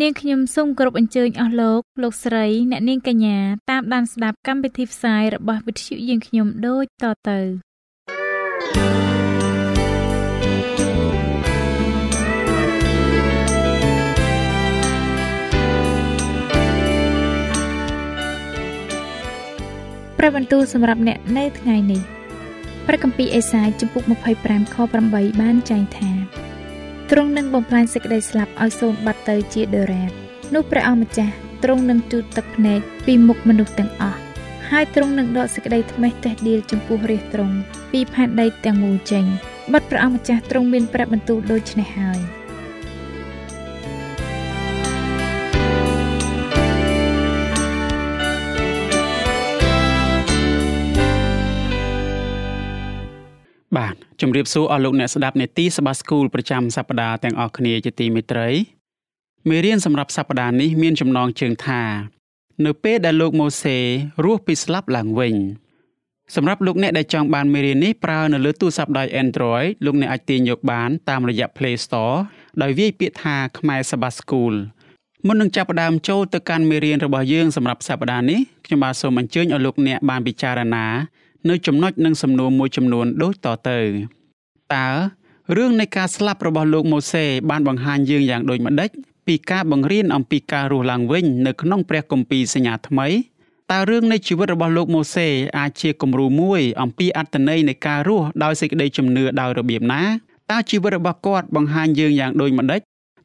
នាងខ្ញុំសូមគោរពអញ្ជើញអស់លោកលោកស្រីអ្នកនាងកញ្ញាតាមដានស្ដាប់កម្មវិធីផ្សាយរបស់វិទ្យុយើងខ្ញុំដូចតទៅព្រះបន្ទូលសម្រាប់អ្នកនៅថ្ងៃនេះព្រះគម្ពីរអេសាយជំពូក25ខ8បានចែងថា ទ្រង់នឹងបំផ្លាញសេចក្តីស្លាប់ឲ្យសូន្យបាត់ទៅជាដរាបនោះព្រះអង្គម្ចាស់ទ្រង់នឹងជូតទឹកភ្នែកពីមុខមនុស្សទាំងអស់ហើយទ្រង់នឹងដកសេចក្តីថ្មេះតេះដៀលចំពោះរាជទ្រង់ពីផែនដីទាំងមូលចេញបាត់ព្រះអង្គម្ចាស់ទ្រង់មានព្រះបន្ទូលដូច្នេះហើយ បាទជំរាបសួរអស់លោកអ្នកស្ដាប់នេតិសបាស្គូលប្រចាំសប្ដាហ៍ទាំងអស់គ្នាជាទីមេត្រីមេរៀនសម្រាប់សប្ដាហ៍នេះមានចំណងជើងថា នៅពេលដែលលោកម៉ូសេរស់ពីស្លាប់ឡើងវិញសម្រាប់លោកអ្នកដែលចង់បានមេរៀននេះប្រើនៅលើទូរស័ព្ទដៃ Android លោកអ្នកអាចទាញយកបានតាមរយៈ Play Store ដោយវាយពាក្យថាខ្មែរសបាស្គូលមុននឹងចាប់ផ្ដើមចូលទៅកាន់មេរៀនរបស់យើងសម្រាប់សប្ដាហ៍នេះខ្ញុំបាទសូមអញ្ជើញឲ្យលោកអ្នកបានពិចារណា នៅចំណុចនិងសំណួរមួយចំនួនដូចតទៅតើរឿងនៃការស្លាប់របស់លោកម៉ូសេបានបង្ហាញយើងយ៉ាងដូចម្ដេចពីការបង្រៀនអំពីការរស់ឡើងវិញនៅក្នុងព្រះគម្ពីរសញ្ញាថ្មីតើរឿងនៃជីវិតរបស់លោកម៉ូសេអាចជាគំរូមួយអំពីអត្តន័យនៃការរស់ដោយសេចក្តីជំនឿដោយរបៀបណាតើជីវិតរបស់គាត់បង្ហាញយើងយ៉ាងដូចម្ដេច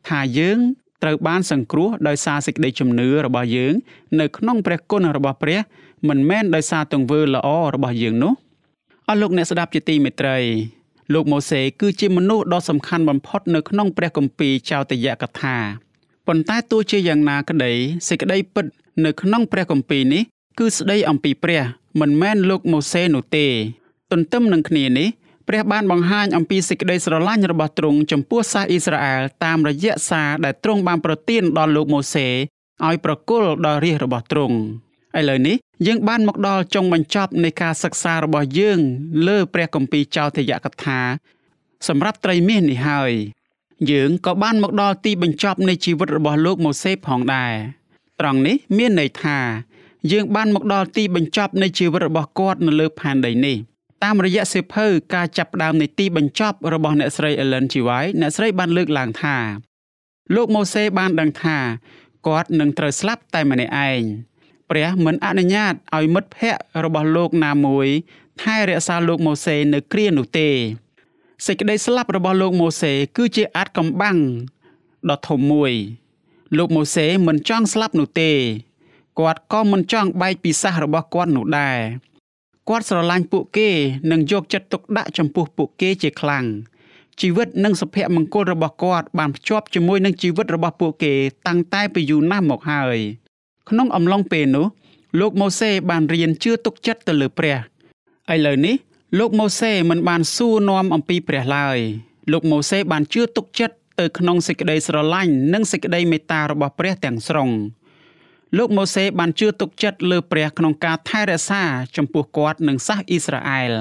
ថាយើងត្រូវបានសង្គ្រោះដោយសារសេចក្តីជំនឿរបស់យើង នៅក្នុងព្រះគុណរបស់ព្រះ មិនមែនដោយសារទង្វើល្អរបស់យើងនោះអស់លោកអ្នកស្ដាប់ជាទីមេត្រីលោកម៉ូសេគឺជាមនុស្សដ៏សំខាន់បំផុតនៅក្នុងព្រះគម្ពីរចោទយកថាប៉ុន្តែទោះជាយ៉ាងណាក្តីសេចក្តីពិតនៅក្នុងព្រះគម្ពីរនេះគឺស្ដីអំពីព្រះ មិនមែនលោកម៉ូសេនោះទេ ទន្ទឹមនឹងគ្នានេះព្រះបានបង្ហាញអំពីសេចក្តីស្រឡាញ់របស់ទ្រង់ចំពោះសាសអ៊ីស្រាអែលតាមរយៈសារដែលទ្រង់បានប្រទានដល់លោកម៉ូសេឲ្យប្រគល់ដល់រាជរបស់ទ្រង់ឥឡូវនេះ យើងបានមកដល់ចុងបញ្ចប់នៃការសិក្សារបស់យើង លើព្រះគម្ពីរចោទយកថា សម្រាប់ត្រីមាសនេះហើយយើងក៏បានមកដល់ទីបញ្ចប់នៃជីវិតរបស់លោកម៉ូសេផងដែរត្រង់នេះមានន័យថា យើងបានមកដល់ទីបញ្ចប់នៃជីវិតរបស់គាត់នៅលើផែនដីនេះតាមរយៈសិភៅការចាប់ផ្ដើមនៃទីបញ្ចប់របស់អ្នកស្រី Ellen G. White អ្នកស្រីបានលើកឡើងថា លោកម៉ូសេបានដឹងថាគាត់នឹងត្រូវស្លាប់តែម្នាក់ឯង ព្រះមិនអនុញ្ញាតឲ្យមិត្តភ័ក្តិរបស់លោកណាមួយថែរក្សាលោកម៉ូសេនៅគ្រានោះទេសេចក្តីស្លាប់របស់លោកម៉ូសេគឺជាអាចកំបាំងដ៏ធំមួយ លោកម៉ូសេមិនចង់ស្លាប់នោះទេគាត់ក៏មិនចង់បែកពីសាសរបស់គាត់នោះដែរគាត់ស្រឡាញ់ពួកគេនិងយកចិត្តទុកដាក់ចំពោះពួកគេជាខ្លាំងជីវិតនិងសុភមង្គលរបស់គាត់បានភ្ជាប់ជាមួយនឹងជីវិតរបស់ពួកគេតាំងតែពីយូរណាស់មកហើយ ក្នុងអំឡុងពេលនោះលោកម៉ូសេបានរៀនជឿទុកចិត្តទៅលើព្រះឥឡូវនេះលោកម៉ូសេមិនបានសួរនាំអំពីព្រះឡើយលោកម៉ូសេបានជឿទុកចិត្តទៅក្នុងសេចក្តីស្រឡាញ់និងសេចក្តីមេត្តារបស់ព្រះទាំងស្រុងលោកម៉ូសេបានជឿទុកចិត្តលើព្រះក្នុងការថែរក្សាចំពោះគាត់និងសាសអ៊ីស្រាអែល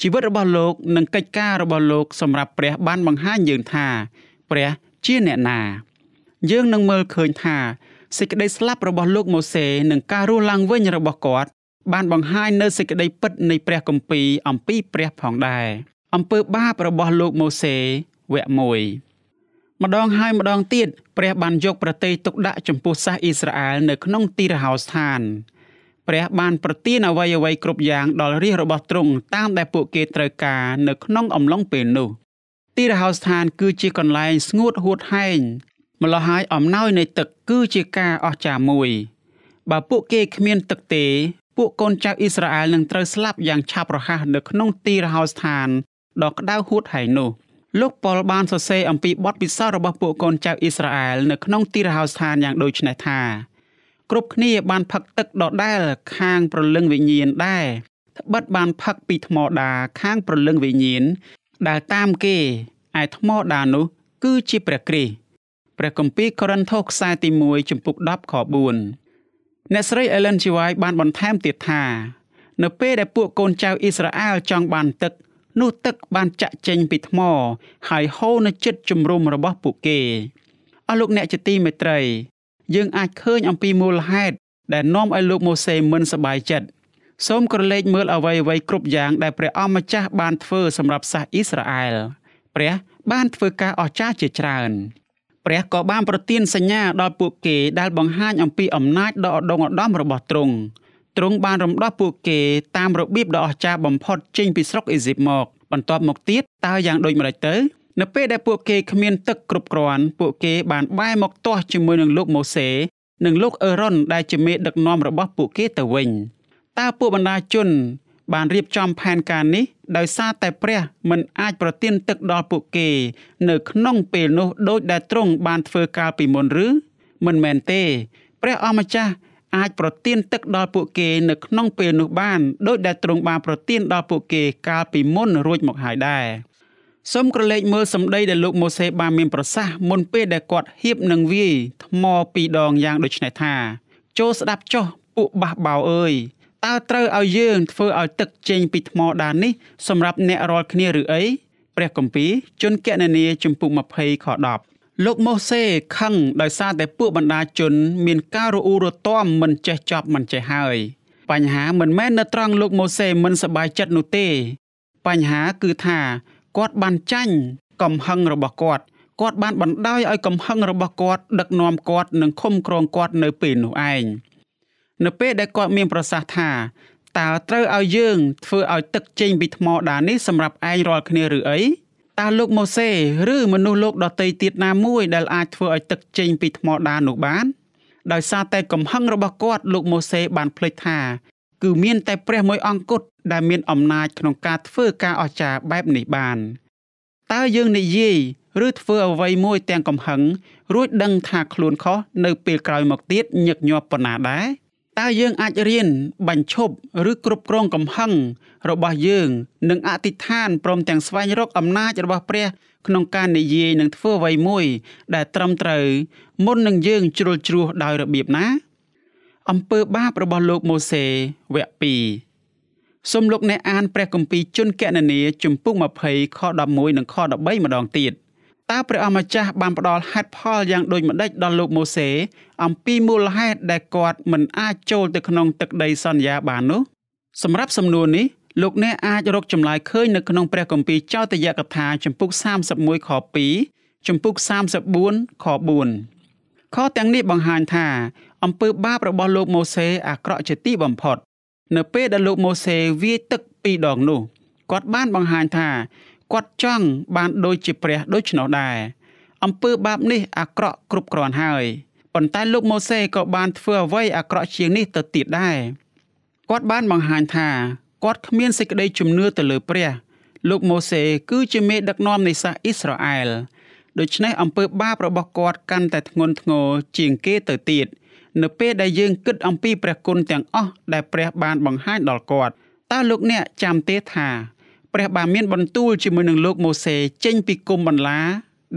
ជីវិតរបស់លោកនិងកិច្ចការរបស់លោកសម្រាប់ព្រះបានបង្ហាញយើងថា ព្រះជាអ្នកណា យើងនឹងមើលឃើញថា សេចក្តីស្លាប់របស់លោកម៉ូសេនិងការរស់ឡើងវិញរបស់គាត់បានបង្ហាញនៅសេចក្តីពិតនៃព្រះគម្ពីរអំពីព្រះផងដែរអំពើបាបរបស់លោកម៉ូសេវគ្គ1ម្ដងហើយម្ដងទៀតព្រះបានយកប្រទេសទុកដាក់ចំពោះសាសអ៊ីស្រាអែលនៅក្នុងទីរហោស្ថានព្រះបានប្រទានអ្វីអ្វីគ្រប់យ៉ាងដល់រាជរបស់ទ្រង់តាមដែលពួកគេត្រូវការនៅក្នុងអំឡុងពេលនោះទីរហោស្ថានគឺជាកន្លែងស្ងួតហួតហែង ម្ល៉េះហើយអំណោយនៃទឹកគឺជាការអស្ចារ្យមួយ បើពួកគេគ្មានទឹកទេ ពួកកូនចៅអ៊ីស្រាអែលនឹងត្រូវស្លាប់យ៉ាងឆាប់រហ័សនៅក្នុងទីរហោស្ថានដ៏ក្តៅហួតហែងនោះលោកប៉ុលបានសរសេរអំពីបទពិសោធន៍របស់ពួកកូនចៅអ៊ីស្រាអែលនៅក្នុងទីរហោស្ថានយ៉ាងដូចនេះថាគ្រប់គ្នាបានផឹកទឹកដដែលខាងប្រលឹងវិញ្ញាណដែរត្បិតបានផឹកពីថ្មដាខាងប្រលឹងវិញ្ញាណដែលតាមគេឯថ្មដានោះគឺជាព្រះគ្រីស្ទ ព្រះគម្ពីរកូរិនថូសខ្សែទី1ចំពុក10ខ4អ្នកស្រី Ellen G. White បានបន្ថែមទៀតថា នៅពេលដែលពួកកូនចៅអ៊ីស្រាអែលចង់បានទឹក នោះទឹកបានចាក់ចេញពីថ្ម ហើយហូរនៅជិតជំរំរបស់ពួកគេអស់លោកអ្នកជាទីមេត្រី យើងអាចឃើញអំពីមូលហេតុដែលនាំឲ្យលោកម៉ូសេមិនសប្បាយចិត្តសូមក្រឡេកមើលអ្វីអ្វីគ្រប់យ៉ាងដែលព្រះអម្ចាស់បានធ្វើសម្រាប់សាសអ៊ីស្រាអែលព្រះបានធ្វើការអស្ចារ្យជាច្រើន ព្រះក៏បានប្រទានសញ្ញាដល់ពួកគេដែលបង្ហាញអំពីអំណាចដ៏ឧត្តមឧត្តមរបស់ទ្រង់ទ្រង់បានរំដោះពួកគេតាមរបៀបដ៏អស្ចារ្យបំផុតចេញពីស្រុកអេស៊ីបមក បន្ទាប់មកទៀតតើយ៉ាងដូចម្តេចទៅ នៅពេលដែលពួកគេគ្មានទឹកគ្រប់គ្រាន់ពួកគេបានបែរមកទាស់ជាមួយនឹងលោកម៉ូសេនិងលោកអេរ៉ុនដែលជាមេដឹកនាំរបស់ពួកគេទៅវិញតើពួកបណ្ដាជន បានរៀបចំផែនការនេះដោយសារតែព្រះមិនអាចប្រទានទឹកដល់ពួកគេ នៅក្នុងពេលនោះដោយដែលទ្រង់បានធ្វើកាលពីមុនឬមិនមែនទេ ព្រះអម្ចាស់អាចប្រទានទឹកដល់ពួកគេនៅក្នុងពេលនោះបានដោយដែលទ្រង់បានប្រទានដល់ពួកគេកាលពីមុនរួចមកហើយដែរសូមក្រឡេកមើលសម្ដីដែលលោកម៉ូសេបានមានប្រសាសន៍មុនពេលដែលគាត់ហៀបនឹងវាយថ្មពីរដងយ៉ាងដូចនេះថា ចូលស្ដាប់ចុះពួកបះបោអើយ តើត្រូវឲ្យយើងធ្វើឲ្យទឹកចេញពីថ្មដាននេះសម្រាប់អ្នករាល់គ្នាឬអីព្រះគម្ពីរជនកណនីជំពូក20ខ10លោកម៉ូសេខឹងដោយសារតែពួកបណ្ដាជន មានការរអ៊ូរទាំមិនចេះចប់មិនចេះហើយបញ្ហាមិនមែននៅត្រង់លោកម៉ូសេមិនសប្បាយចិត្តនោះទេ បញ្ហាគឺថាគាត់បានចាញ់កំហឹងរបស់គាត់គាត់បានបណ្ដោយឲ្យកំហឹងរបស់គាត់ដឹកនាំគាត់និងឃុំក្រងគាត់នៅពេលនោះឯង នៅពេលដែលគាត់មានប្រសាសន៍ថាតើត្រូវឲ្យយើងធ្វើឲ្យទឹកចេញពីថ្មដានេះសម្រាប់ឯងរាល់គ្នាឬអីតើលោកម៉ូសេឬមនុស្សលោកដតីទៀតណាមួយដែលអាចធ្វើឲ្យទឹកចេញពីថ្មដានោះបាន ដោយសារតែកំហឹងរបស់គាត់លោកម៉ូសេបានភ្លេចថាគឺមានតែព្រះមួយអង្គគត់ដែលមានអំណាចក្នុងការធ្វើការអស្ចារ្យបែបនេះបានតើយើងនិយាយឬធ្វើអ្វីមួយទាំងកំហឹងរួចដឹងថាខ្លួនខុសនៅពេលក្រោយមកទៀតញឹកញាប់ប៉ុណ្ណាដែរ តើយើងអាចរៀនបញ្ឈប់ឬគ្រប់គ្រងកំហឹងរបស់យើងនិងអធិដ្ឋានព្រមទាំងស្វែងរកអំណាចរបស់ព្រះក្នុងការនិយាយនិងធ្វើអ្វីមួយ ដែលត្រឹមត្រូវមុននឹងយើងជ្រុលជ្រោះដោយរបៀបណាអំពើបាបរបស់លោកម៉ូសេវគ្គ2សូមលោកអ្នកអានព្រះគម្ពីរជនកណនីជំពូក20ខ11និងខ13ម្ដងទៀត តើព្រះអម្ចាស់បានផ្ដល់ហេតុផលយ៉ាងដូចម្ដេចដល់លោកម៉ូសេអំពីមូលហេតុដែលគាត់មិនអាចចូលទៅក្នុងទឹកដីសន្យាបាននោះសម្រាប់សំណួរនេះលោកអ្នកអាចរកចម្លើយឃើញនៅក្នុងព្រះគម្ពីរចោទយកថាជំពូក31ខ2ជំពូក34ខ4ខទាំងនេះបង្ហាញថាអំពើបាបរបស់លោកម៉ូសេអាក្រក់ជាទីបំផុត នៅពេលដែលលោកម៉ូសេវាយទឹកពីរដងនោះគាត់បានបង្ហាញថា គាត់ចង់បានដូចជាព្រះដូច្នោះដែរអំពើបាបនេះអាក្រក់គ្រប់គ្រាន់ហើយប៉ុន្តែលោកម៉ូសេក៏បានធ្វើអ្វីអាក្រក់ជាងនេះទៅទៀតដែរគាត់បានបង្ហាញថាគាត់គ្មានសេចក្តីជំនឿទៅលើព្រះលោកម៉ូសេគឺជាមេដឹកនាំនៃសាសអ៊ីស្រាអែលដូច្នេះអំពើបាបរបស់គាត់កាន់តែធ្ងន់ធ្ងរជាងគេទៅទៀតនៅពេលដែលយើងគិតអំពីព្រះគុណទាំងអស់ដែលព្រះបានបង្ហាញដល់គាត់តើលោកអ្នកចាំទេថា ព្រះបានមានបន្ទូលជាមួយនឹងលោកម៉ូសេចេញពីគុំបន្លា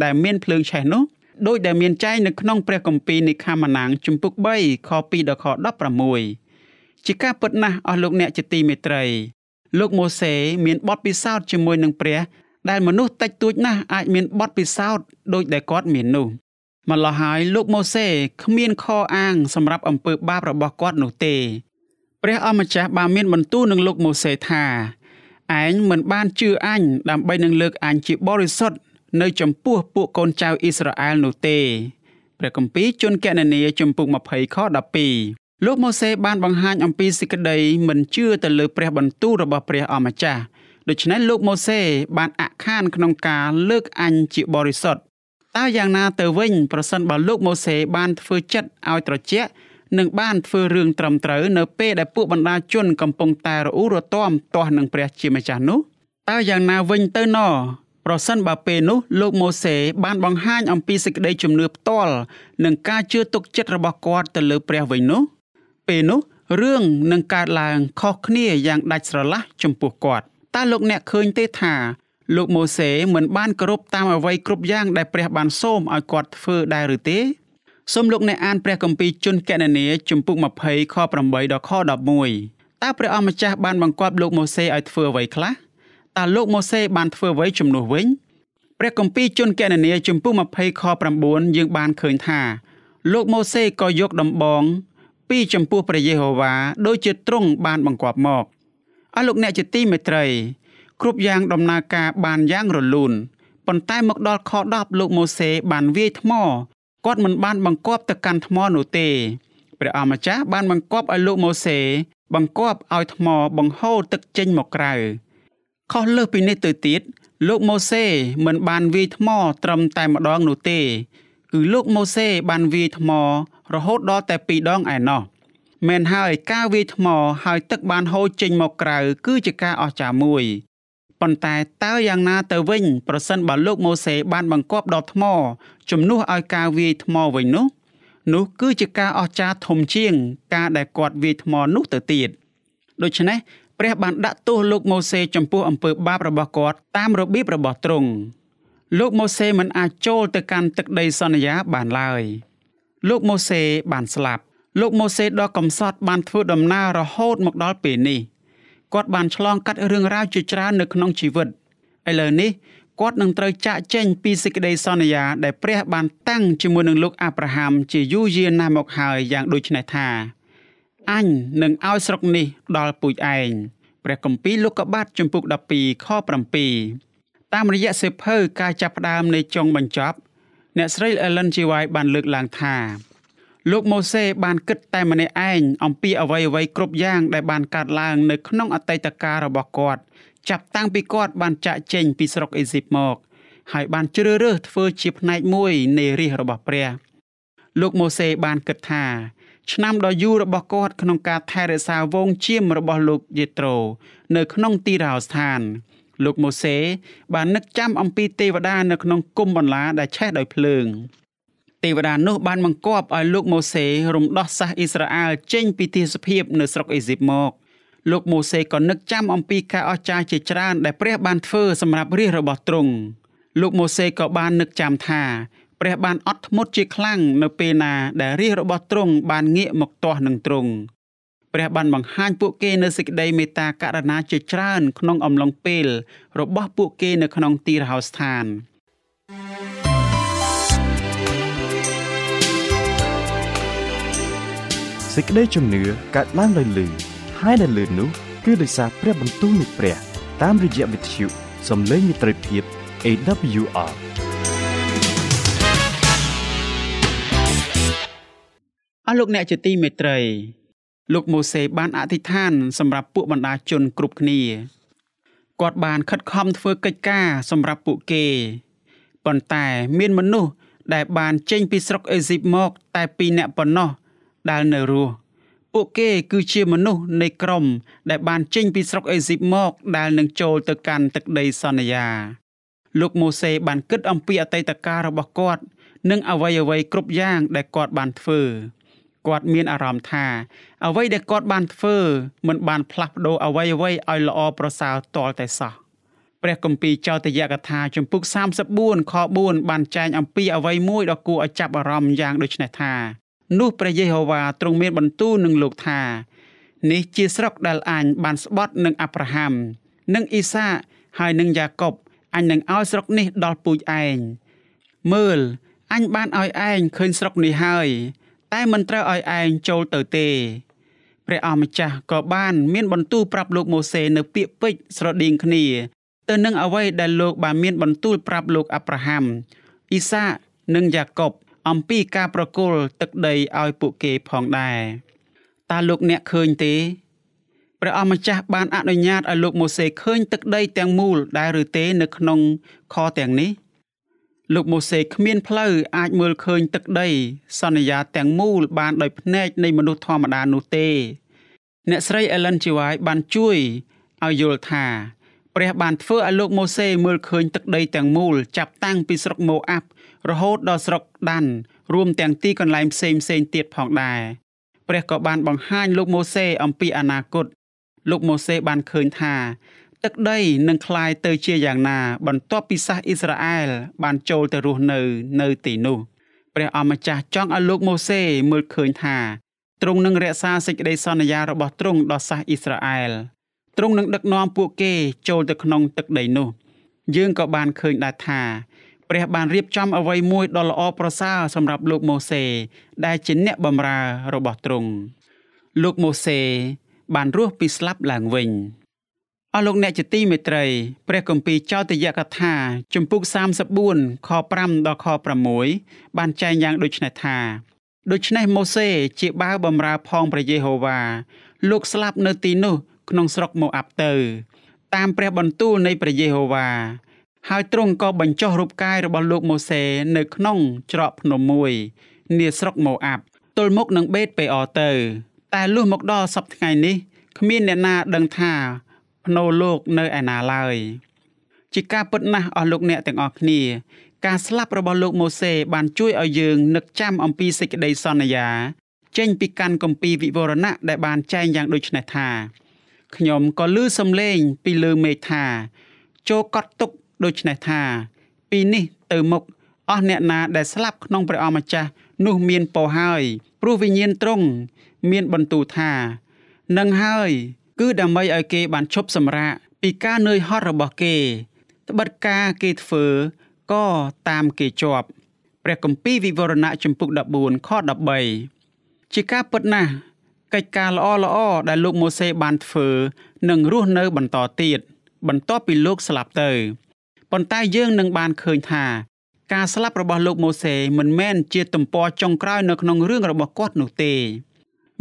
ដែលមានភ្លើងឆេះនោះដោយដែលមានចែងនៅក្នុងព្រះគម្ពីរនិខាម៉ាណាងជំពូក3ខ2ដល់ខ16ជាការពិតណាស់អស់លោកអ្នកជាទីមេត្រី លោកម៉ូសេមានបទពិសោធន៍ជាមួយនឹងព្រះ ដែលមនុស្សតិចតួចណាស់អាចមានបទពិសោធន៍ដូចដែលគាត់មាននោះម្ល៉េះហើយលោកម៉ូសេគ្មានខអាងសម្រាប់អំពើបាបរបស់គាត់នោះទេព្រះអម្ចាស់បានមានបន្ទូលនឹងលោកម៉ូសេថា ឯងមិនបានជឿអញដើម្បីនឹងលើកអញជាបរិសុទ្ធនៅចំពោះពួកកូនចៅអ៊ីស្រាអែលនោះទេព្រះគម្ពីរជនកណនីចំពុក20ខ12លោកម៉ូសេបានបង្ហាញអំពីសេចក្តីមិនជឿទៅលើព្រះបន្ទូលរបស់ព្រះអម្ចាស់ដូច្នេះលោកម៉ូសេបានអាក់ខានក្នុងការលើកអញជាបរិសុទ្ធតើយ៉ាងណាទៅវិញប្រសិនបើលោកម៉ូសេបានធ្វើចិត្តឲ្យត្រជាក់ នឹងបានធ្វើរឿងត្រឹមត្រូវនៅពេលដែលពួកបណ្ដាជនកំពុងតែរអ៊ូរទាំទាស់នឹងព្រះជាម្ចាស់នោះតើយ៉ាងណាវិញទៅណប្រប្រសិនបើពេលនោះលោកម៉ូសេបានបង្ហាញអំពីសេចក្តីជំនឿផ្ទាល់និងការជឿទុកចិត្តរបស់គាត់ទៅលើព្រះវិញនោះពេលនោះរឿងនឹងកើតឡើងខុសគ្នាយ៉ាងដាច់ស្រឡះចំពោះគាត់តើលោកអ្នកឃើញទេថាលោកម៉ូសេមិនបានគោរពតាមអ្វីគ្រប់យ៉ាងដែលព្រះបានសូមឲ្យគាត់ធ្វើដែរឬទេ សូមលោកអ្នកអានព្រះគម្ពីរជនកណនីជំពូក20ខ8ដល់ខ11តើព្រះអម្ចាស់បានបង្គាប់លោកម៉ូសេឲ្យធ្វើអ្វីខ្លះតើលោកម៉ូសេបានធ្វើអ្វីជំនួសវិញព្រះគម្ពីរជនកណនីជំពូក20ខ9យើងបានឃើញថាលោកម៉ូសេក៏យកដំបងពីចំពោះព្រះយេហូវ៉ាដោយជាទ្រង់បានបង្គាប់មកអស់លោកអ្នកជាទីមេត្រីគ្រប់យ៉ាងដំណើរការបានយ៉ាងរលូនប៉ុន្តែមកដល់ខ10លោកម៉ូសេបានវាយថ្ម គាត់មិនបានបង្គាប់ទៅកាន់ថ្មនោះទេព្រះអម្ចាស់បានបង្គាប់ឲ្យលោកម៉ូសេ បង្គាប់ឲ្យថ្មបង្ហូរទឹកចេញមកក្រៅខុសលើសពីនេះទៅទៀតលោកម៉ូសេមិនបានវាយថ្មត្រឹមតែម្ដងនោះទេ គឺលោកម៉ូសេបានវាយថ្ម រហូតដល់តែ2ដងឯណោះមែនហើយការវាយថ្មហើយទឹកបានហូរចេញមកក្រៅគឺជាការអស្ចារ្យមួយ ប៉ុន្តែតើយ៉ាងណាទៅវិញ ប្រសិនបើលោកម៉ូសេបានបង្គាប់ដល់ថ្មជំនួសឲ្យការវាយថ្មវិញនោះនោះគឺជាការអស្ចារ្យធំជាង ការដែលគាត់វាយថ្មនោះទៅទៀតដូច្នេះព្រះបានដាក់ទោសលោកម៉ូសេចំពោះអំពើបាបរបស់គាត់តាមរបៀបរបស់ទ្រង់លោកម៉ូសេមិនអាចចូលទៅកាន់ទឹកដីសន្យាបានឡើយលោកម៉ូសេបានស្លាប់លោកម៉ូសេដ៏កំសត់បានធ្វើដំណើររហូតមកដល់ពេលនេះ គាត់បានឆ្លងកាត់រឿងរ៉ាវជាច្រើននៅក្នុងជីវិតឥឡូវនេះគាត់នឹងត្រូវចាក់ចែងពីសេចក្តីសន្យាដែលព្រះបានតាំងជាមួយនឹងលោកអាប់រ៉ាហាំជាយូរយារណាស់មកហើយយ៉ាងដូចនេះថាអញនឹងឲ្យស្រុកនេះដល់ពូជឯងព្រះគម្ពីរលោកកបាតជំពូក12ខ7តាមរយៈសេភៅការចាប់ផ្ដើមនៃចុងបញ្ចប់ អ្នកស្រី Ellen G. White បានលើកឡើងថា លោកម៉ូសេបានគិតតែម្នាក់ឯងអំពីអ្វីអ្វីគ្រប់យ៉ាងដែលបានកើតឡើងនៅក្នុងអតីតកាលរបស់គាត់ចាប់តាំងពីគាត់បានចាក់ចេញពីស្រុកអេស៊ីបមកហើយបានជ្រើសរើសធ្វើជាផ្នែកមួយនៃរាជរបស់ព្រះលោកម៉ូសេបានគិតថាឆ្នាំដ៏យូររបស់គាត់ក្នុងការថែរក្សាវងជៀមរបស់លោកយេត្រូ នៅក្នុងទីរហោស្ថាន លោកម៉ូសេបាននឹកចាំអំពីទេវតានៅក្នុងគុំបន្លាដែលឆេះដោយភ្លើង ទេវតានោះបានបង្គាប់ឲ្យលោកម៉ូសេរំដោះសាសអ៊ីស្រាអែលចេញពីទីសភាពនៅស្រុកអេស៊ីបមកលោកម៉ូសេក៏នឹកចាំអំពីការអស្ចារ្យជាច្រើនដែលព្រះបានធ្វើសម្រាប់រាជរបស់ទ្រង់លោកម៉ូសេក៏បាននឹកចាំថាព្រះបានអត់ធ្មត់ជាខ្លាំងនៅពេលណាដែលរាជរបស់ទ្រង់បានងាកមកទាស់នឹងទ្រង់ព្រះបានបង្ហាញពួកគេនៅសេចក្តីមេត្តាករុណាជាច្រើនក្នុងអំឡុងពេលរបស់ពួកគេនៅក្នុងទីរហោស្ថាន សេចក្តីជំនឿកើតឡើងដោយលឺហើយដែលលឺនោះគឺដោយសារព្រះបន្ទូលនៃព្រះ តាមរយៈវិទ្យុសំឡេងមិត្តភាព AWR អស់លោកអ្នកជាទីមេត្រី លោកម៉ូសេបានអធិដ្ឋាន សម្រាប់ពួកបណ្ដាជនគ្រប់គ្នាគាត់បានខិតខំធ្វើកិច្ចការសម្រាប់ពួកគេប៉ុន្តែមានមនុស្សដែលបានចេញពីស្រុកអេស៊ីបមក តែពីរនាក់ប៉ុណ្ណោះ ដែលនៅរស់ពួកគេគឺជាមនុស្សនៃក្រុម ដែលបានចេញពីស្រុកអេស៊ីបមក ដែលនឹងចូលទៅកាន់ទឹកដីសន្យា លោកម៉ូសេបានគិតអំពីអតីតកាលរបស់គាត់ និងអ្វីអ្វីគ្រប់យ៉ាងដែលគាត់បានធ្វើគាត់មានអារម្មណ៍ថា អ្វីដែលគាត់បានធ្វើមិនបានផ្លាស់ប្ដូរអ្វីអ្វីឲ្យល្អប្រសើរតលតែសោះព្រះគម្ពីរចោទយកថាជំពូក34ខ4បានចែងអំពីអ្វីមួយដ៏គួរឲ្យចាប់អារម្មណ៍យ៉ាងដូចនេះថា នោះព្រះយេហូវ៉ាទ្រង់មានបន្ទូលនឹងលោកថានេះជាស្រុកដែលអញបានស្បត់នឹងអាប់រ៉ាហាំនិងអ៊ីសាហើយនឹងយ៉ាកុបអញនឹងឲ្យស្រុកនេះដល់ពូជឯងមើលអញបានឲ្យឯងឃើញស្រុកនេះហើយ តែមិនត្រូវឲ្យឯងចូលទៅទេព្រះអម្ចាស់ក៏បានមានបន្ទូលប្រាប់លោកម៉ូសេនៅពាក្យពេចន៍ស្រដៀងគ្នា ទៅនឹងអ្វីដែលលោកបានមានបន្ទូលប្រាប់លោកអាប់រ៉ាហាំអ៊ីសានិងយ៉ាកុប អំពីការប្រគល់ទឹកដីឲ្យពួកគេផងដែរតើលោកអ្នកឃើញទេព្រះអម្ចាស់បានអនុញ្ញាតឲ្យលោកម៉ូសេឃើញទឹកដីទាំងមូលដែរឬទេនៅក្នុងខទាំងនេះលោកម៉ូសេគ្មានផ្លូវអាចមើលឃើញទឹកដី សន្យាទាំងមូលបានដោយភ្នែកនៃមនុស្សធម្មតានោះទេ អ្នកស្រី Ellen G. White បានជួយឲ្យយល់ថាព្រះបានធ្វើឲ្យលោកម៉ូសេមើលឃើញទឹកដីទាំងមូលចាប់តាំងពីស្រុកម៉ូអាប់ រហូតដល់ស្រុកដានរួមទាំងទីកន្លែងផ្សេងផ្សេងទៀតផងដែរព្រះក៏បានបង្ហាញលោកម៉ូសេអំពីអនាគតលោកម៉ូសេបានឃើញថា ទឹកដីនឹងคล้ายទៅជាយ៉ាងណា បន្ទាប់ពីសាសអ៊ីស្រាអែលបានចូលទៅរស់នៅនៅទីនោះព្រះអម្ចាស់ចង់ឲ្យលោកម៉ូសេមើលឃើញថាទ្រង់នឹងរក្សាសេចក្តីសន្យារបស់ទ្រង់ដល់សាសអ៊ីស្រាអែលទ្រង់នឹងដឹកនាំពួកគេចូលទៅក្នុងទឹកដីនោះ យើងក៏បានឃើញដែរថា ព្រះបានរៀបចំអ្វីមួយដ៏ល្អប្រសើរសម្រាប់លោកម៉ូសេដែលជាអ្នកបម្រើរបស់ទ្រង់លោកម៉ូសេបានរស់ពីស្លាប់ឡើងវិញអស់លោកអ្នកជាទីមេត្រីព្រះគម្ពីរចោទយកថាជំពូក34ខ5ដល់ខ6បានចែងយ៉ាងដូចនេះថាដូច្នេះម៉ូសេជាបាវបម្រើផងព្រះយេហូវ៉ាលោកស្លាប់នៅទីនោះក្នុងស្រុកម៉ូអាប់ទៅ តាមព្រះបន្ទូលនៃព្រះយេហូវ៉ា ហើយទ្រង់ក៏បញ្ចុះរូបកាយរបស់លោកម៉ូសេនៅក្នុងច្រកភ្នំមួយនាស្រុកម៉ូអាប់ទល់មុខនឹងបេតពេអទៅ តែលុះមកដល់សប្តាហ៍ថ្ងៃនេះគ្មានអ្នកណាដឹងថាភ្នោលោកនៅឯណាឡើយជាការពិតណាស់អស់លោកអ្នកទាំងអស់គ្នា ការស្លាប់របស់លោកម៉ូសេបានជួយឲ្យយើងនឹកចាំអំពីសេចក្តីសន្យា ចេញពីកាន់គម្ពីរវិវរណៈដែលបានចែងយ៉ាងដូចនេះថាខ្ញុំក៏ឮសំឡេងពីលើមេឃថាចូលកត់ទុក ដូច្នេះថា ពីនេះទៅមុខអស់អ្នកណាដែលស្លាប់ក្នុងព្រះអម្ចាស់នោះមានពោហើយព្រោះវិញ្ញាណទ្រង់មានបន្ទូលថានឹងហើយ គឺដើម្បីឲ្យគេបានឈប់សម្រាកពីការនឿយហត់របស់គេត្បិតការគេធ្វើក៏តាមគេជាប់ព្រះគម្ពីរវិវរណៈចំពុក14ខ13ជាការពិតណាស់កិច្ចការល្អល្អដែលលោកម៉ូសេបានធ្វើនឹងរស់នៅបន្តទៀតបន្ទាប់ពីលោកស្លាប់ទៅ ប៉ុន្តែយើងនឹងបានឃើញថាការស្លាប់របស់លោកម៉ូសេមិនមែនជាទំព័រចុងក្រោយនៅក្នុងរឿងរបស់គាត់នោះទេ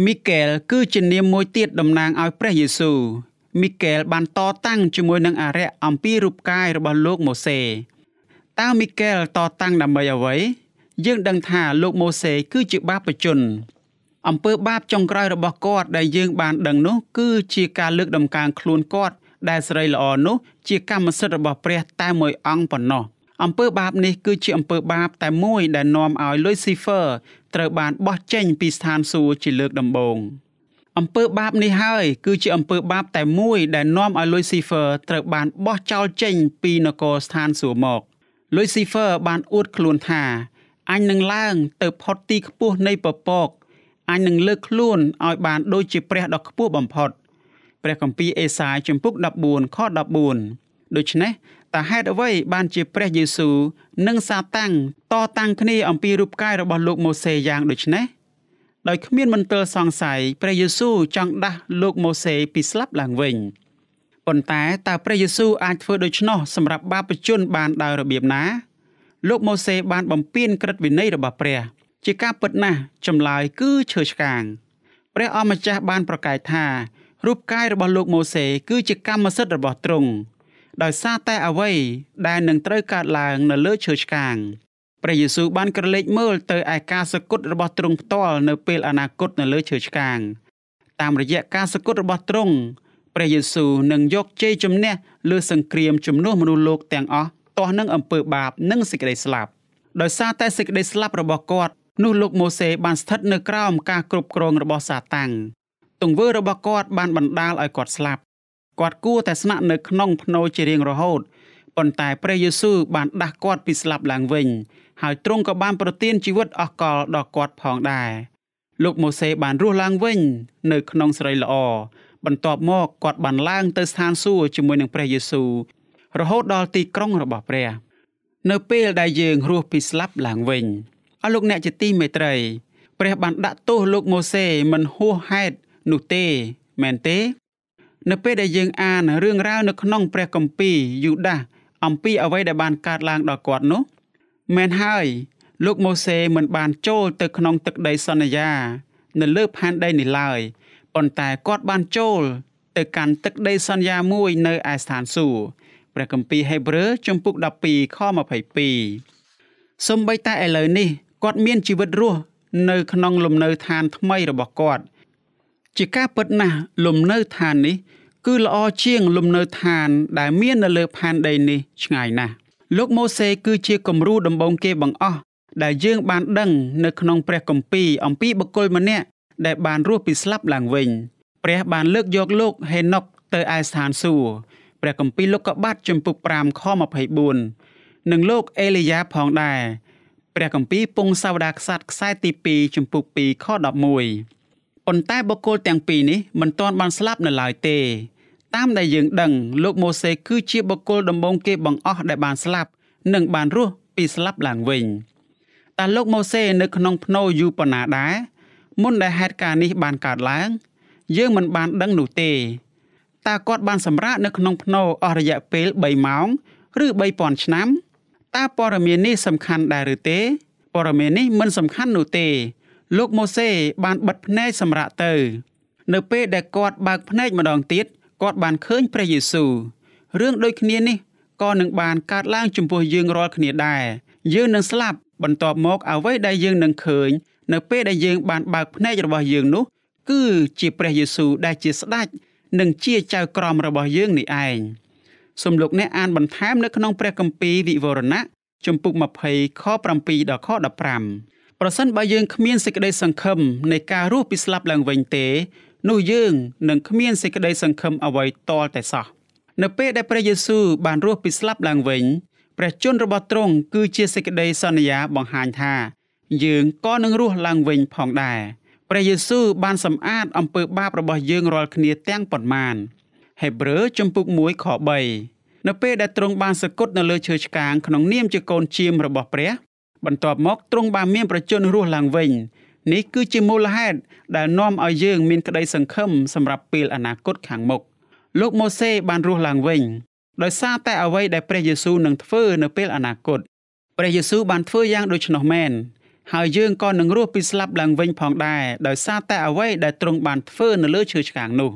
មីកែលគឺជានាមមួយទៀតតំណាងឲ្យព្រះយេស៊ូវមីកែលបានតតាំងជាមួយនឹងអារក្សអំពីរូបកាយរបស់លោកម៉ូសេតើមីកែលតតាំងដើម្បីអ្វីយើងដឹងថាលោកម៉ូសេគឺជាបាបជនអំពើបាបចុងក្រោយរបស់គាត់ដែលយើងបានដឹងនោះគឺជាការលើកដំកើងខ្លួនគាត់ ដែលស្រីល្អនោះជាកម្មសិទ្ធិរបស់ព្រះតែមួយអង្គប៉ុណ្ណោះអំពើបាបនេះគឺជាអំពើបាបតែមួយដែលនាំឲ្យ Lucifer ត្រូវបានបោះចេញពីស្ថានសួគ៌ជាលើកដំបូងអំពើបាបនេះហើយគឺជាអំពើបាបតែមួយដែលនាំឲ្យ Lucifer ត្រូវបានបោះចោលចេញពីនគរស្ថានសួគ៌មក Lucifer បានអួតខ្លួនថាអញនឹងឡើងទៅផុតទីខ្ពស់នៃពពកអញនឹងលើកខ្លួនឲ្យបានដូចជាព្រះដ៏ខ្ពស់បំផុត ព្រះគម្ពីរអេសាយជំពូក14ខ14ដូច្នេះតើហេតុអ្វីបានជាព្រះយេស៊ូវនិងសាតាំងតតាំងគ្នាអំពីរូបកាយរបស់លោកម៉ូសេយ៉ាងដូចនេះដោយគ្មានមន្ទិលសង្ស័យព្រះយេស៊ូវចង់ដាស់លោកម៉ូសេពីស្លាប់ឡើងវិញប៉ុន្តែតើព្រះយេស៊ូវអាចធ្វើដូច្នោះសម្រាប់បាបជនបានដោយរបៀបណាលោកម៉ូសេបានបំពេញក្រឹតវិន័យរបស់ព្រះ ជាការពិតណាស់ចម្លើយគឺឈើឆ្កាងព្រះអម្ចាស់បានប្រកាសថា រូបកាយរបស់លោកម៉ូសេគឺជាកម្មសិទ្ធិរបស់ទ្រង់ដោយសារតែអ្វីដែលនឹងត្រូវកើតឡើងនៅលើឈើឆ្កាងព្រះយេស៊ូវបានក្រឡេកមើលទៅឯការសគត់របស់ទ្រង់ផ្ទាល់នៅពេលអនាគតនៅលើឈើឆ្កាង តាមរយៈការសគត់របស់ទ្រង់ព្រះយេស៊ូវនឹងយកជ័យជំនះលើសង្គ្រាមជំនួសមនុស្សលោកទាំងអស់ទាស់នឹងអំពើបាបនិងសេចក្តីស្លាប់ដោយសារតែសេចក្តីស្លាប់របស់គាត់នោះលោកម៉ូសេបានស្ថិតនៅក្រោមការគ្រប់គ្រងរបស់សាតាំង ទង្វើរបស់គាត់បានបណ្ដាលឲ្យគាត់ស្លាប់គាត់គួរតែស្នាក់នៅក្នុងភ្នូជារៀងរហូតប៉ុន្តែព្រះយេស៊ូវបានដាស់គាត់ពីស្លាប់ឡើងវិញហើយទ្រង់ក៏បានប្រទានជីវិតអស់កលដល់គាត់ផងដែរលោកម៉ូសេបានរស់ឡើងវិញនៅក្នុងសេរីល្អបន្ទាប់មកគាត់បានឡើងទៅស្ថានសួគ៌ជាមួយនឹងព្រះយេស៊ូវរហូតដល់ទីក្រុងរបស់ព្រះ នៅពេលដែលយើងរស់ពីស្លាប់ឡើងវិញអស់លោកអ្នកជាទីមេត្រីព្រះបានដាក់ទោសលោកម៉ូសេមិនហួសហេតុ នោះទេមែនទេ នៅពេលដែលយើងអានរឿងរ៉ាវនៅក្នុងព្រះគម្ពីរយូដាសអំពីអ្វីដែលបានកើតឡើងដល់គាត់នោះមែនហើយ លោកម៉ូសេមិនបានចូលទៅក្នុងទឹកដីសន្យា នៅលើផែនដីនេះឡើយប៉ុន្តែគាត់បានចូល ទៅកាន់ទឹកដីសន្យាមួយនៅឯស្ថានសួគ៌ព្រះគម្ពីរហេព្រើរជំពូក12ខ22សំបីតែឥឡូវនេះគាត់មានជីវិតរស់នៅក្នុងលំនៅឋានថ្មីរបស់គាត់ ជាការពិតណាស់លំនៅឋាននេះ គឺល្អជាងលំនៅឋាន ដែលមាននៅលើផែនដីនេះឆ្ងាយណាស់លោកម៉ូសេគឺជាគំរូដំបូងគេបង្អស់ដែលយើងបានដឹងនៅក្នុងព្រះគម្ពីរអំពីបុគ្គលម្នាក់ដែលបានរស់ពីស្លាប់ឡើងវិញព្រះបានលើកយកលោកហេណុកទៅឯស្ថានសួគ៌ព្រះគម្ពីរលោកុបាទចំពុក5ខ24និងលោកអេលីយ៉ាផងដែរព្រះគម្ពីរពងសាវតារក្សត្រខ្សែទី2ចំពុក2ខ11 ប៉ុន្តែបុគ្គលទាំងពីរនេះមិនទាន់បានស្លាប់នៅឡើយទេ តាមដែលយើងដឹងលោកម៉ូសេគឺជាបុគ្គលដំបូងគេបង្អស់ដែលបានស្លាប់និងបានរស់ពីស្លាប់ឡើងវិញតើលោកម៉ូសេនៅក្នុងភ្នោយូប៉ុណ្ណាដែរមុនដែលហេតុការណ៍នេះបានកើតឡើង យើងមិនបានដឹងនោះទេតើគាត់បានសម្រាកនៅក្នុងភ្នោអស់រយៈពេល3ម៉ោង ឬ3000ឆ្នាំតើព័ត៌មាននេះសំខាន់ដែរឬទេព័ត៌មាននេះមិនសំខាន់នោះទេ លោកម៉ូសេបានបិទភ្នែកសម្រាប់ទៅ នៅពេលដែលគាត់បើកភ្នែកម្ដងទៀតគាត់បានឃើញព្រះយេស៊ូវរឿងដូចគ្នានេះក៏នឹងបានកើតឡើងចំពោះយើងរាល់គ្នាដែរយើងនឹងស្លាប់បន្ទាប់មកអ្វីដែលយើងនឹងឃើញ នៅពេលដែលយើងបានបើកភ្នែករបស់យើងនោះ គឺជាព្រះយេស៊ូវដែលជាស្ដេចនិងជាចៅក្រមរបស់យើងនេះឯងសូមលោកអ្នកអានបន្ថែមនៅក្នុងព្រះគម្ពីរវិវរណៈជំពូក20ខ7ដល់ខ15 ប្រសិនបើយើងគ្មានសេចក្តីសង្ឃឹមនៃការរស់ពីស្លាប់ឡើងវិញទេ នោះយើងនឹងគ្មានសេចក្តីសង្ឃឹមអ្វីតលតែសោះនៅពេលដែលព្រះយេស៊ូវបានរស់ពីស្លាប់ឡើងវិញព្រះជន្មរបស់ទ្រង់គឺជាសេចក្តីសន្យាបង្ហាញថា យើងក៏នឹងរស់ឡើងវិញផងដែរព្រះយេស៊ូវបានសម្អាតអំពើបាបរបស់យើងរាល់គ្នាទាំងប៉ុន្មានហេព្រើរជំពូក1ខ3នៅពេលដែលទ្រង់បានសគត់នៅលើឈើឆ្កាងក្នុងនាមជាកូនជាមរបស់ព្រះ បន្ទាប់មកទ្រង់បានមានប្រជញ្ញរស់ឡើងវិញនេះគឺជាមូលហេតុដែលនាំឲ្យយើងមានក្តីសង្ឃឹមសម្រាប់ពេលអនាគតខាងមុខលោកម៉ូសេបានរស់ឡើងវិញដោយសារតែអ្វីដែលព្រះយេស៊ូវនឹងធ្វើនៅពេលអនាគតព្រះយេស៊ូវបានធ្វើយ៉ាងដូច្នោះមែនហើយយើងក៏នឹងរស់ពីស្លាប់ឡើងវិញផងដែរដោយសារតែអ្វីដែលទ្រង់បានធ្វើនៅលើឈើឆ្កាងនោះ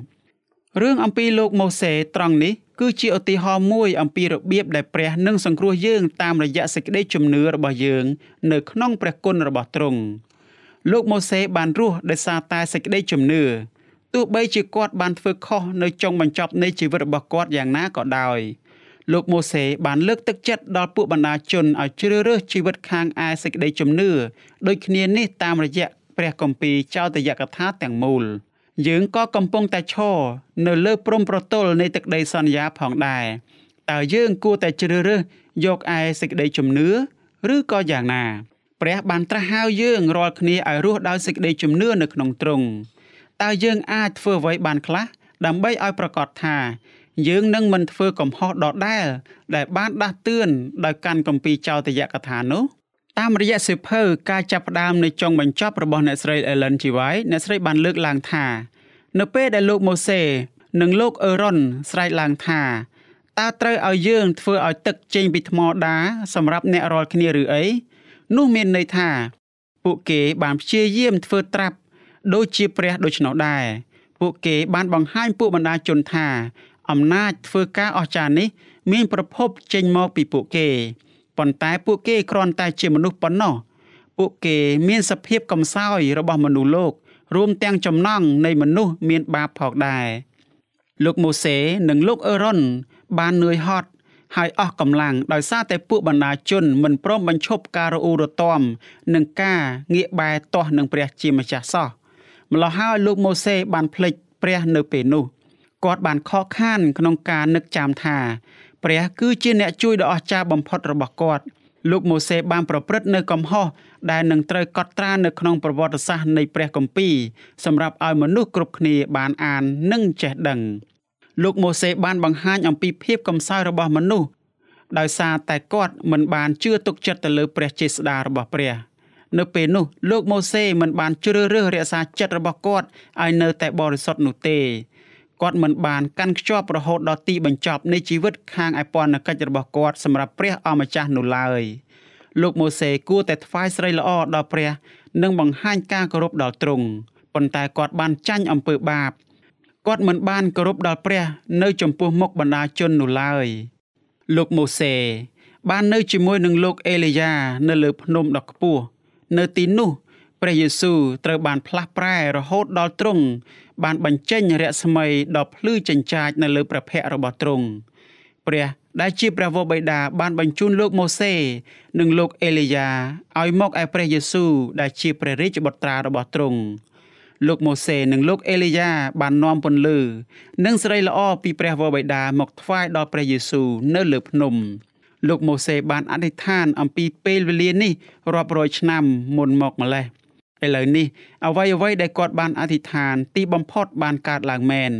រឿងអំពីលោកម៉ូសេត្រង់នេះគឺជាឧទាហរណ៍មួយអំពីរបៀបដែលព្រះនឹងសង្គ្រោះយើងតាមរយៈសេចក្តីជំនឿរបស់យើងនៅក្នុងព្រះគុណរបស់ទ្រង់លោកម៉ូសេបានរស់ដោយសារតែសេចក្តីជំនឿទោះបីជាគាត់បានធ្វើខុសនៅចុងបញ្ចប់នៃជីវិតរបស់គាត់យ៉ាងណាក៏ដោយលោកម៉ូសេបានលើកទឹកចិត្តដល់ពួកបណ្ដាជនឲ្យជ្រើសរើសជីវិតខាងឯសេចក្តីជំនឿដូចគ្នានេះតាមរយៈព្រះគម្ពីរចោទយកថាទាំងមូល យើងក៏កំពុងតែឈរនៅលើព្រំប្រទល់នៃទឹកដីសន្យាផងដែរតើយើងគួរតែជ្រើសរើសយកឯសេចក្តីជំនឿឬក៏យ៉ាងណាព្រះបានត្រាស់ហៅយើងរាល់គ្នាឲ្យរស់ដោយសេចក្តីជំនឿនៅក្នុងទ្រង់តើយើងអាចធ្វើអ្វីបានខ្លះដើម្បីឲ្យប្រកាសថា យើងនឹងមិនធ្វើកំហុសដដែលដែលបានដាស់តឿនដោយកាន់គម្ពីរចោទយកថានោះ តាមរយៈសិភៅការចាប់ផ្ដើមនៃចុងបញ្ចប់របស់អ្នកស្រី Ellen G. White អ្នកស្រីបានលើកឡើងថា នៅពេលដែលលោកម៉ូសេនិងលោកអឺរ៉ុនស្រែកឡើងថាតើត្រូវឲ្យយើងធ្វើឲ្យទឹកចេញពីថ្មដាសម្រាប់អ្នករាល់គ្នាឬអីនោះមានន័យថា ពួកគេបានព្យាយាមធ្វើត្រាប់ដូចជាព្រះដូច្នោះដែរពួកគេបានបង្ហាញពួកបណ្ដាជនថា អំណាចធ្វើការអស្ចារ្យនេះ មានប្រភពចេញមកពីពួកគេ ប៉ុន្តែពួកគេគ្រាន់តែជាមនុស្សប៉ុណ្ណោះពួកគេមានសភាពកំសោយរបស់មនុស្សលោក រួមទាំងចំណង់នៃមនុស្សមានបាបផងដែរលោកម៉ូសេនិងលោកអេរ៉ុនបាននឿយហត់ហើយអស់កម្លាំងដោយសារតែពួកបណ្ដាជនមិនព្រមបញ្ឈប់ការរអ៊ូរទាំនិងការងាកបែរទាស់នឹងព្រះជាម្ចាស់សោះម្ល៉េះហើយលោកម៉ូសេបានភ្លេចព្រះនៅពេលនោះគាត់បានខកខានក្នុងការនឹកចាំថា ព្រះគឺជាអ្នកជួយដ៏អស្ចារ្យបំផុតរបស់គាត់លោកម៉ូសេបានប្រព្រឹត្តនៅកំហុសដែលនឹងត្រូវកត់ត្រានៅក្នុងប្រវត្តិសាស្ត្រនៃព្រះគម្ពីរសម្រាប់ឲ្យមនុស្សគ្រប់គ្នាបានអាននិងចេះដឹងលោកម៉ូសេបានបង្ហាញអំពីភាពកំសោយរបស់មនុស្សដោយសារតែគាត់មិនបានជឿទុកចិត្តទៅលើព្រះចេស្តារបស់ព្រះ នៅពេលនោះលោកម៉ូសេមិនបានជ្រើសរើសរក្សាចិត្តរបស់គាត់ឲ្យនៅតែបរិសុទ្ធនោះទេ គាត់មិនបានកាន់ខ្ជាប់រហូតដល់ទីបញ្ចប់នៃជីវិតខាងឯពន្ធកិច្ចរបស់គាត់សម្រាប់ព្រះអម្ចាស់នោះឡើយលោកម៉ូសេគួរតែថ្វាយស្រីល្អដល់ព្រះ និងបង្ហាញការគោរពដល់ទ្រង់ប៉ុន្តែគាត់បានចាញ់អំពើបាបគាត់មិនបានគោរពដល់ព្រះ នៅចំពោះមុខបណ្ដាជននោះឡើយលោកម៉ូសេបាននៅជាមួយនឹងលោកអេលីយ៉ានៅលើភ្នំដ៏ខ្ពស់នៅទីនោះ ព្រះយេស៊ូវត្រូវបានផ្លាស់ប្រែរហូតដល់ទ្រង់បានបញ្ចេញរស្មីដ៏ភ្លឺចិញ្ចាចនៅលើព្រះភ័ក្ត្ររបស់ទ្រង់ព្រះដែលជាព្រះវរបិតាបានបញ្ជូនលោកម៉ូសេនិងលោកអេលីយ៉ាឲ្យមកឯព្រះយេស៊ូវដែលជាព្រះរាជបុត្រារបស់ទ្រង់លោកម៉ូសេនិងលោកអេលីយ៉ាបាននាំពន្លឺនិងសេរីល្អពីព្រះវរបិតាមកថ្វាយដល់ព្រះយេស៊ូវនៅលើភ្នំលោកម៉ូសេបានអធិដ្ឋានអំពីពេលវេលានេះរាប់រយឆ្នាំមុនមកម្លេះ ឥឡូវនេះអ្វីអ្វីដែលគាត់បានអធិដ្ឋានទីបំផុតបានកើតឡើងមែន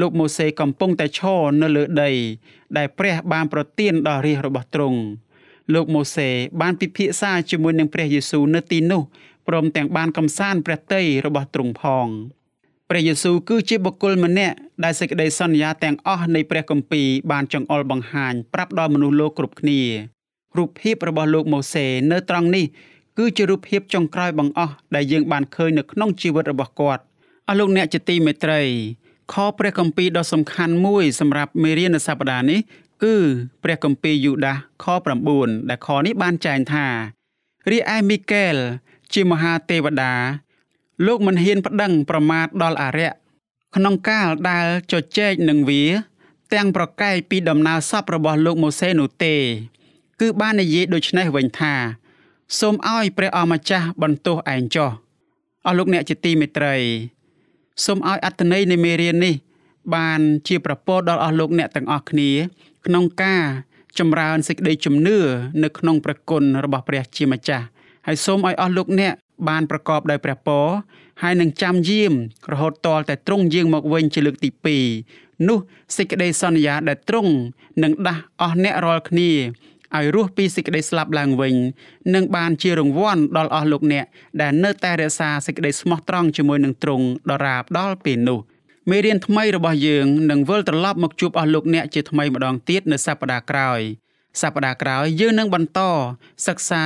លោកម៉ូសេកំពុងតែឈរនៅលើដី ដែលព្រះបានប្រទានដល់រាជរបស់ទ្រង់លោកម៉ូសេបានពិភាក្សាជាមួយនឹងព្រះយេស៊ូវនៅទីនោះព្រមទាំងបានកំសាន្តព្រះតីរបស់ទ្រង់ផងព្រះយេស៊ូវគឺជាបុគ្គលម្នាក់ដែលសេចក្តីសន្យាទាំងអស់នៃព្រះគម្ពីរបានចង្អុលបង្ហាញប្រាប់ដល់មនុស្សលោកគ្រប់គ្នារូបភាពរបស់លោកម៉ូសេនៅត្រង់នេះ គឺជារូបភាពចុងក្រោយបង្អស់ដែលយើងបានឃើញនៅក្នុងជីវិតរបស់គាត់អស់លោកអ្នកជាទីមេត្រី ខព្រះគម្ពីរដ៏សំខាន់មួយសម្រាប់មេរៀននៅសប្តាហ៍នេះគឺព្រះគម្ពីរយូដាសខ9ដែលខនេះបានចែងថារីឯមីកែលជាមហាទេវតាលោកមិនហ៊ានប្តឹងប្រមាថដល់អរិយក្នុងកាលដែលជជែកនឹងវា ទាំងប្រកែកពីដំណើរសពរបស់លោកម៉ូសេនោះទេ គឺបាននិយាយដូចនេះវិញថា សូមឲ្យព្រះអម្ចាស់បន្ទោសឯងចុះអស់លោកអ្នកជាទីមេត្រីសូមឲ្យអត្តន័យនៃមេរៀននេះ បានជាប្រពោដល់អស់លោកអ្នកទាំងអស់គ្នា ក្នុងការចម្រើនសេចក្តីជំនឿនៅក្នុងព្រះគុណរបស់ព្រះជាម្ចាស់ហើយសូមឲ្យអស់លោកអ្នកបានប្រកបដោយព្រះពរហើយនឹងចាំយាមរហូតតតែទ្រង់យាងមកវិញជាលើកទី2នោះសេចក្តីសន្យាដែលទ្រង់នឹងដាស់អស់អ្នករាល់គ្នា ឲ្យរស់ពីសេចក្តីស្លាប់ឡើងវិញនឹងបានជារង្វាន់ដល់អស់លោកអ្នកដែលនៅតែរក្សាសេចក្តីស្មោះត្រង់ជាមួយនឹងទ្រង់ដរាបដល់ពេលនោះមេរៀនថ្មីរបស់យើងនឹងវិលត្រឡប់មកជួបអស់លោកអ្នកជាថ្មីម្ដងទៀតនៅសប្តាហ៍ក្រោយសប្តាហ៍ក្រោយយើងនឹងបន្តសិក្សា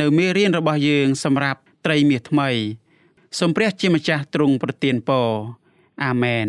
នៅមេរៀនរបស់យើងសម្រាប់ត្រីមាសថ្មីសូមព្រះជាម្ចាស់ទ្រង់ប្រទានពរអាមែន